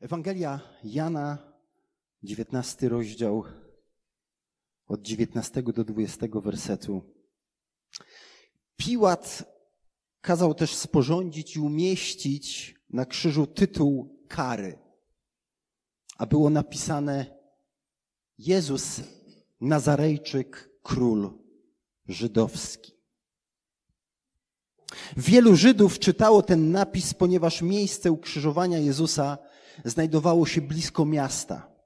Ewangelia Jana, 19 rozdział, od 19 do 20 wersetu. Piłat kazał też sporządzić i umieścić na krzyżu tytuł kary, a było napisane Jezus Nazarejczyk, król żydowski. Wielu Żydów czytało ten napis, ponieważ miejsce ukrzyżowania Jezusa znajdowało się blisko miasta.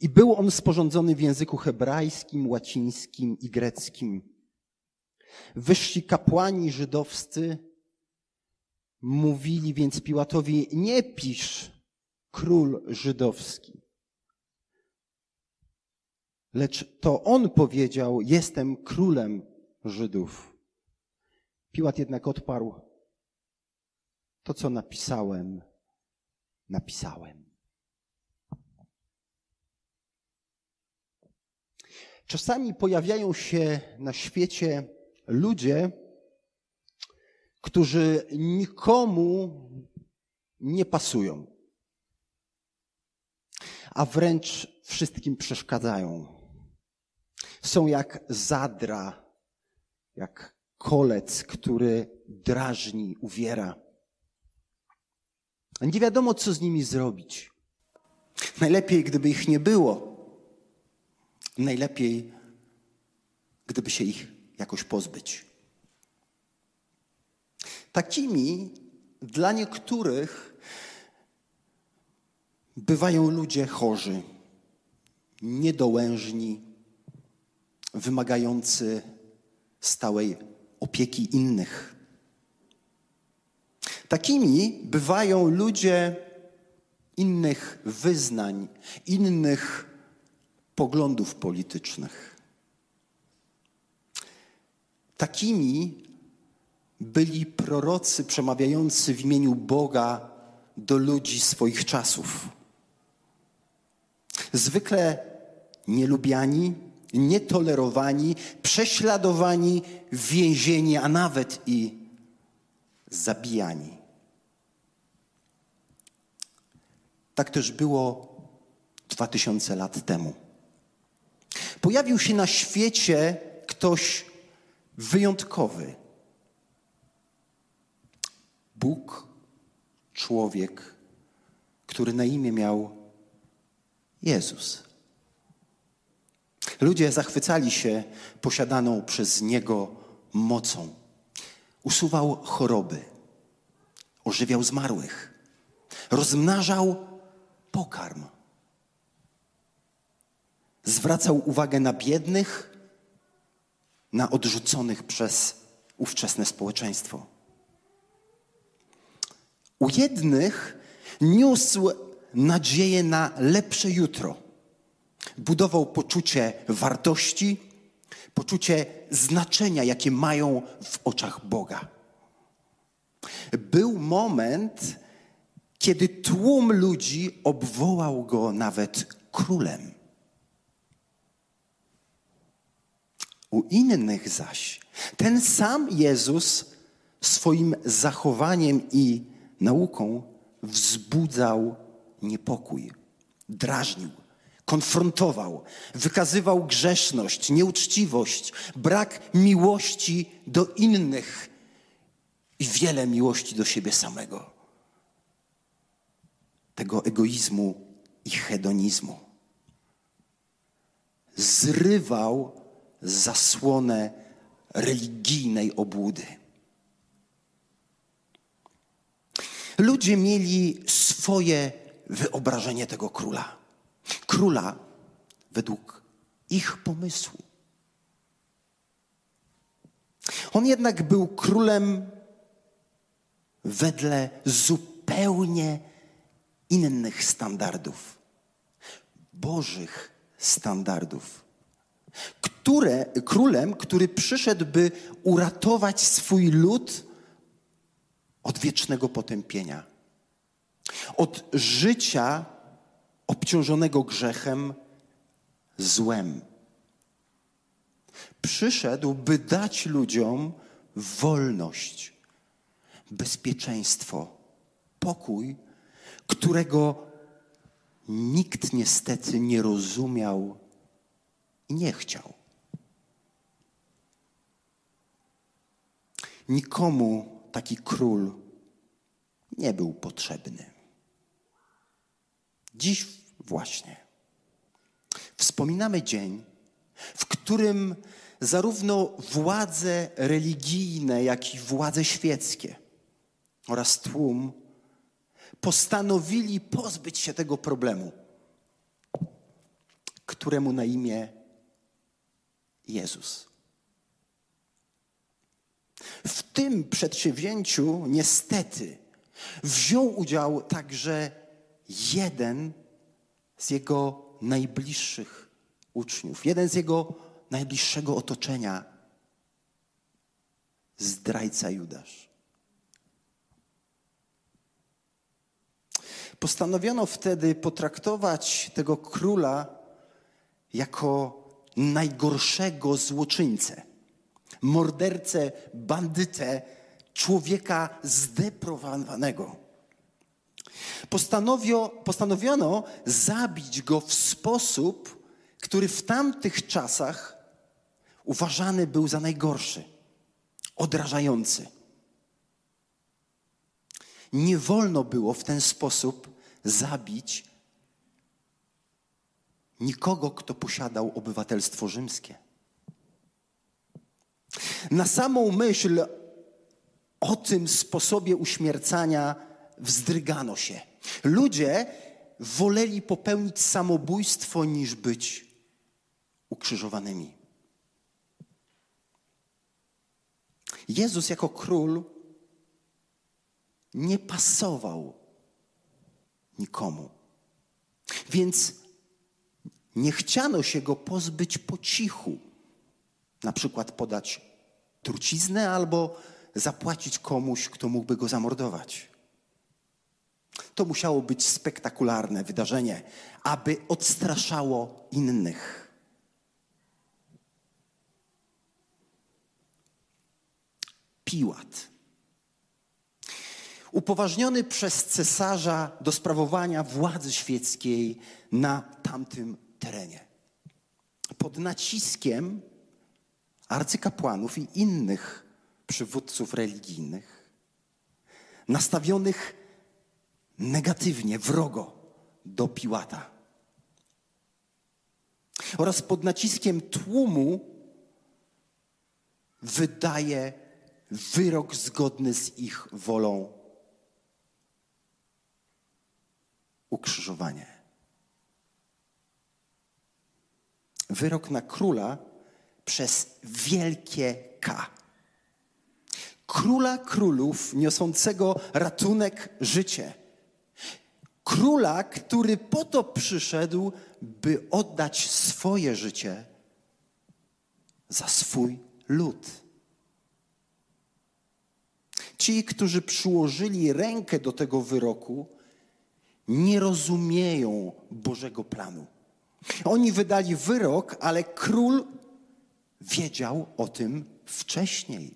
I był on sporządzony w języku hebrajskim, łacińskim i greckim. Wyżsi kapłani żydowscy mówili więc Piłatowi: Nie pisz król żydowski. Lecz to on powiedział: Jestem królem Żydów. Piłat jednak odparł: To, co napisałem, napisałem. Czasami pojawiają się na świecie ludzie, którzy nikomu nie pasują, a wręcz wszystkim przeszkadzają. Są jak zadra, jak kolec, który drażni, uwiera. Nie wiadomo, co z nimi zrobić. Najlepiej, gdyby ich nie było. Najlepiej, gdyby się ich jakoś pozbyć. Takimi dla niektórych bywają ludzie chorzy, niedołężni, wymagający stałej opieki innych. Takimi bywają ludzie innych wyznań, innych poglądów politycznych. Takimi byli prorocy przemawiający w imieniu Boga do ludzi swoich czasów. Zwykle nielubiani, nietolerowani, prześladowani, więzieni, a nawet i zabijani. Tak też było dwa tysiące lat temu. Pojawił się na świecie ktoś wyjątkowy. Bóg, człowiek, który na imię miał Jezus. Ludzie zachwycali się posiadaną przez Niego mocą. Usuwał choroby, ożywiał zmarłych, rozmnażał pokarm. Zwracał uwagę na biednych, na odrzuconych przez ówczesne społeczeństwo. U jednych niósł nadzieję na lepsze jutro. Budował poczucie wartości, poczucie znaczenia, jakie mają w oczach Boga. Był moment, kiedy tłum ludzi obwołał go nawet królem. U innych zaś ten sam Jezus swoim zachowaniem i nauką wzbudzał niepokój, drażnił, konfrontował, wykazywał grzeszność, nieuczciwość, brak miłości do innych i wiele miłości do siebie samego. Tego egoizmu i hedonizmu. Zrywał zasłonę religijnej obłudy. Ludzie mieli swoje wyobrażenie tego króla. Króla według ich pomysłu. On jednak był królem wedle zupełnie innych standardów, bożych standardów. Które, królem, który przyszedł, by uratować swój lud od wiecznego potępienia, od życia obciążonego grzechem, złem. Przyszedł, by dać ludziom wolność, bezpieczeństwo, Pokój, którego nikt niestety nie rozumiał i nie chciał. Nikomu taki król nie był potrzebny. Dziś właśnie wspominamy dzień, w którym zarówno władze religijne, jak i władze świeckie oraz tłum postanowili pozbyć się tego problemu, któremu na imię Jezus. W tym przedsięwzięciu niestety wziął udział także jeden z jego najbliższych uczniów, jeden z jego najbliższego otoczenia, zdrajca Judasz. Postanowiono wtedy potraktować tego króla jako najgorszego złoczyńcę, mordercę, bandytę, człowieka. Postanowio, postanowiono zabić go w sposób, który w tamtych czasach uważany był za najgorszy, odrażający. Nie wolno było w ten sposób zabić nikogo, kto posiadał obywatelstwo rzymskie. Na samą myśl o tym sposobie uśmiercania wzdrygano się. Ludzie woleli popełnić samobójstwo niż być ukrzyżowanymi. Jezus jako król nie pasował nikomu. Więc nie chciano się go pozbyć po cichu. Na przykład podać truciznę albo zapłacić komuś, kto mógłby go zamordować. To musiało być spektakularne wydarzenie, aby odstraszało innych. Piłat. Upoważniony przez cesarza do sprawowania władzy świeckiej na tamtym terenie. Pod naciskiem arcykapłanów i innych przywódców religijnych, nastawionych negatywnie, wrogo do Piłata. Oraz pod naciskiem tłumu wydaje wyrok zgodny z ich wolą ukrzyżowanie. Wyrok na króla przez wielkie K. Króla królów niosącego ratunek życie Króla, który po to przyszedł, by oddać swoje życie za swój lud. Ci, którzy przyłożyli rękę do tego wyroku, nie rozumieją Bożego planu. Oni wydali wyrok, ale król wiedział o tym wcześniej.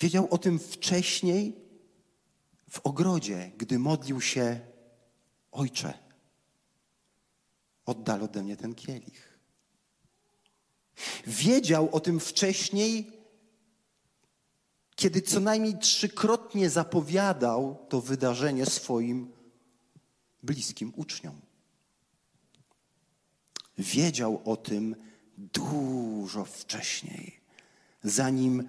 Wiedział o tym wcześniej w ogrodzie, gdy modlił się: Ojcze, oddal ode mnie ten kielich. Wiedział o tym wcześniej, kiedy co najmniej trzykrotnie zapowiadał to wydarzenie swoim bliskim uczniom. Wiedział o tym dużo wcześniej, zanim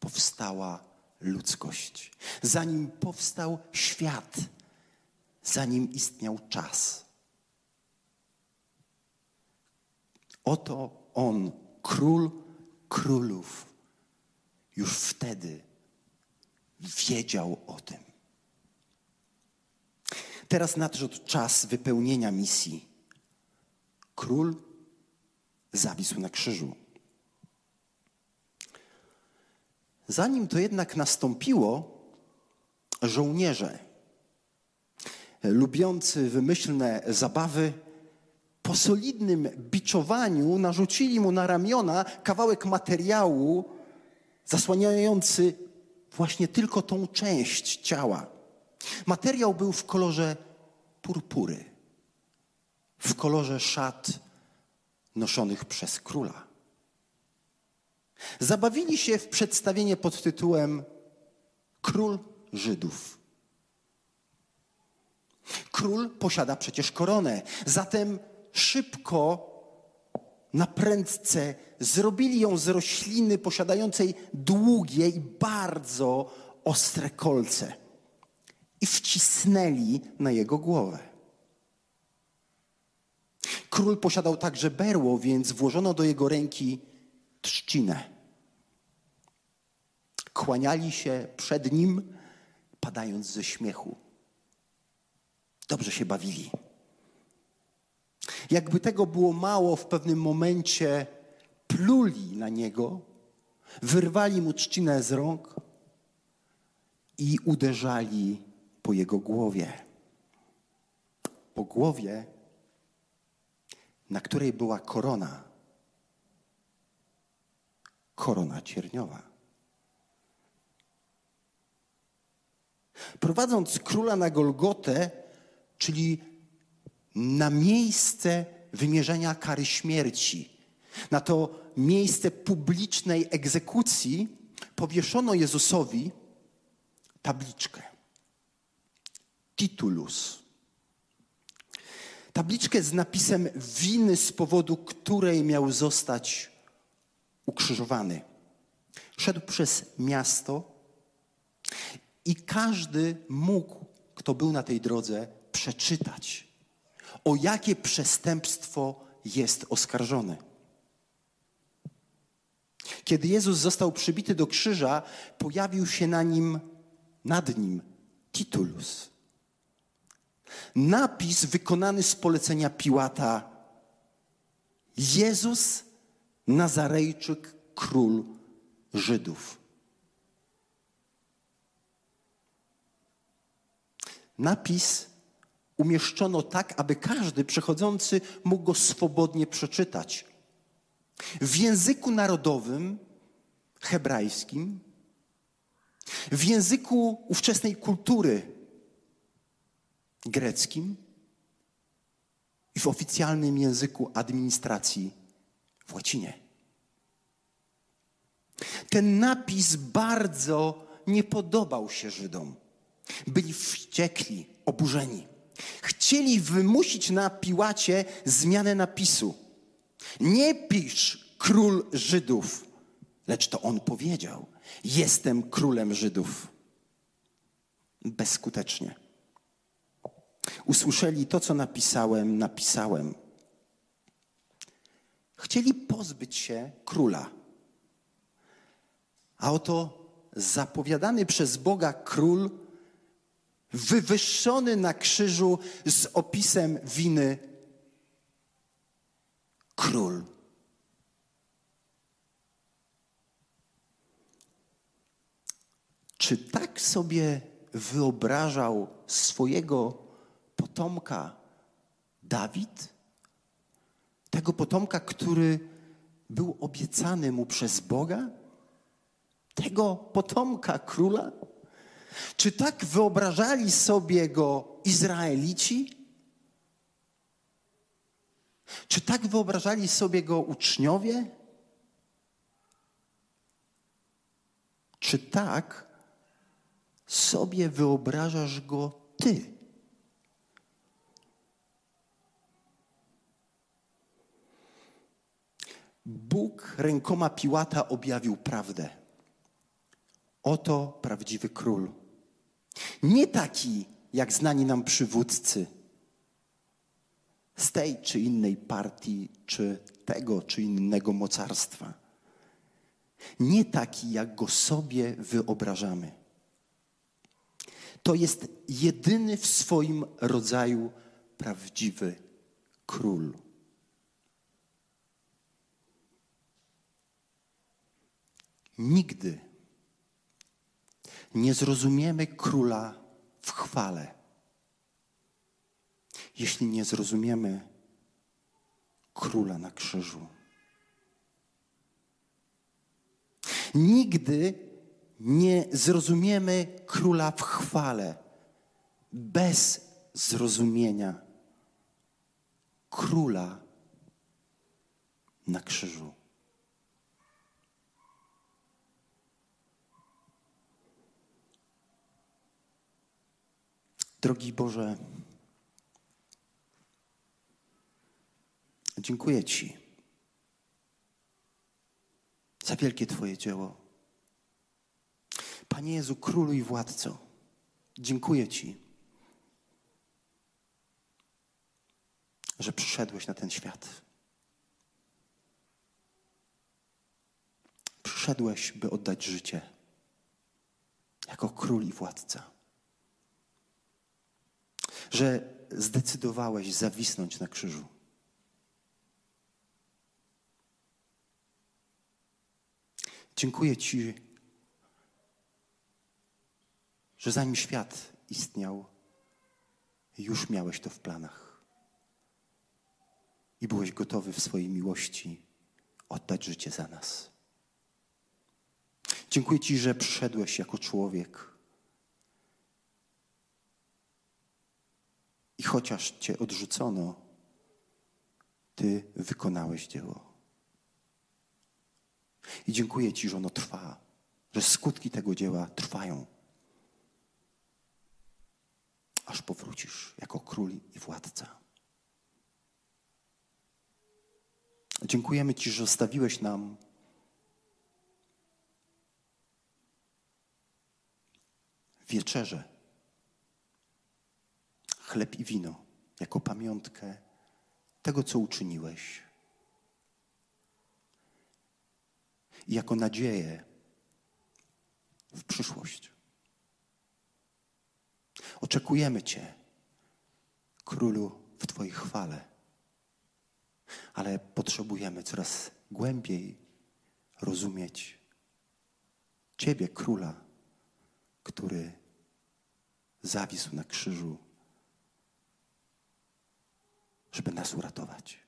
powstała ludzkość, zanim powstał świat, zanim istniał czas. Oto on, król królów, już wtedy wiedział o tym. Teraz nadszedł czas wypełnienia misji. Król zawisł na krzyżu. Zanim to jednak nastąpiło, żołnierze, lubiący wymyślne zabawy, po solidnym biczowaniu narzucili mu na ramiona kawałek materiału zasłaniający właśnie tylko tą część ciała. Materiał był w kolorze purpury, w kolorze szat noszonych przez króla. Zabawili się w przedstawienie pod tytułem Król Żydów. Król posiada przecież koronę, zatem szybko, na prędce zrobili ją z rośliny posiadającej długie i bardzo ostre kolce i wcisnęli na jego głowę. Król posiadał także berło, więc włożono do jego ręki trzcinę. Kłaniali się przed nim, padając ze śmiechu. Dobrze się bawili. Jakby tego było mało, w pewnym momencie pluli na niego, wyrwali mu trzcinę z rąk i uderzali po jego głowie. Po głowie, na której była korona. Korona cierniowa. Prowadząc króla na Golgotę, czyli na miejsce wymierzenia kary śmierci, na to miejsce publicznej egzekucji, powieszono Jezusowi tabliczkę. Titulus. Tabliczkę z napisem winy, z powodu której miał zostać ukrzyżowany. Szedł przez miasto i każdy mógł, kto był na tej drodze, przeczytać, o jakie przestępstwo jest oskarżony. Kiedy Jezus został przybity do krzyża, pojawił się na nim, nad nim titulus. Napis wykonany z polecenia Piłata: Jezus Nazarejczyk, król Żydów. Napis umieszczono tak, aby każdy przechodzący mógł go swobodnie przeczytać. W języku narodowym, hebrajskim, w języku ówczesnej kultury greckim i w oficjalnym języku administracji w łacinie. Ten napis bardzo nie podobał się Żydom. Byli wściekli, oburzeni. Chcieli wymusić na Piłacie zmianę napisu. Nie pisz król Żydów, lecz to on powiedział: Jestem królem Żydów. Bezskutecznie. Usłyszeli to, co napisałem, napisałem. Chcieli pozbyć się króla. A oto zapowiadany przez Boga król wywyższony na krzyżu z opisem winy król. Czy tak sobie wyobrażał swojego potomka Dawid? Tego potomka, który był obiecany mu przez Boga? Tego potomka króla? Czy tak wyobrażali sobie go Izraelici? Czy tak wyobrażali sobie go uczniowie? Czy tak sobie wyobrażasz go ty? Bóg rękoma Piłata objawił prawdę. Oto prawdziwy król. Nie taki, jak znani nam przywódcy z tej czy innej partii, czy tego czy innego mocarstwa. Nie taki, jak go sobie wyobrażamy. To jest jedyny w swoim rodzaju prawdziwy król. Nigdy nie zrozumiemy króla w chwale, jeśli nie zrozumiemy króla na krzyżu. Nigdy nie zrozumiemy króla w chwale, bez zrozumienia króla na krzyżu. Drogi Boże, dziękuję Ci za wielkie Twoje dzieło. Panie Jezu, Królu i Władco, dziękuję Ci, że przyszedłeś na ten świat. Przyszedłeś, by oddać życie jako Król i Władca. Że zdecydowałeś zawisnąć na krzyżu. Dziękuję Ci, że zanim świat istniał, już miałeś to w planach. I byłeś gotowy w swojej miłości oddać życie za nas. Dziękuję Ci, że przyszedłeś jako człowiek. I chociaż Cię odrzucono, Ty wykonałeś dzieło. I dziękuję Ci, że ono trwa, że skutki tego dzieła trwają, aż powrócisz jako król i władca. Dziękujemy Ci, że zostawiłeś nam wieczerze, chleb i wino, jako pamiątkę tego, co uczyniłeś. I jako nadzieję w przyszłość. Oczekujemy Cię, Królu, w Twojej chwale, ale potrzebujemy coraz głębiej rozumieć Ciebie, Króla, który zawisł na krzyżu, żeby nas uratować.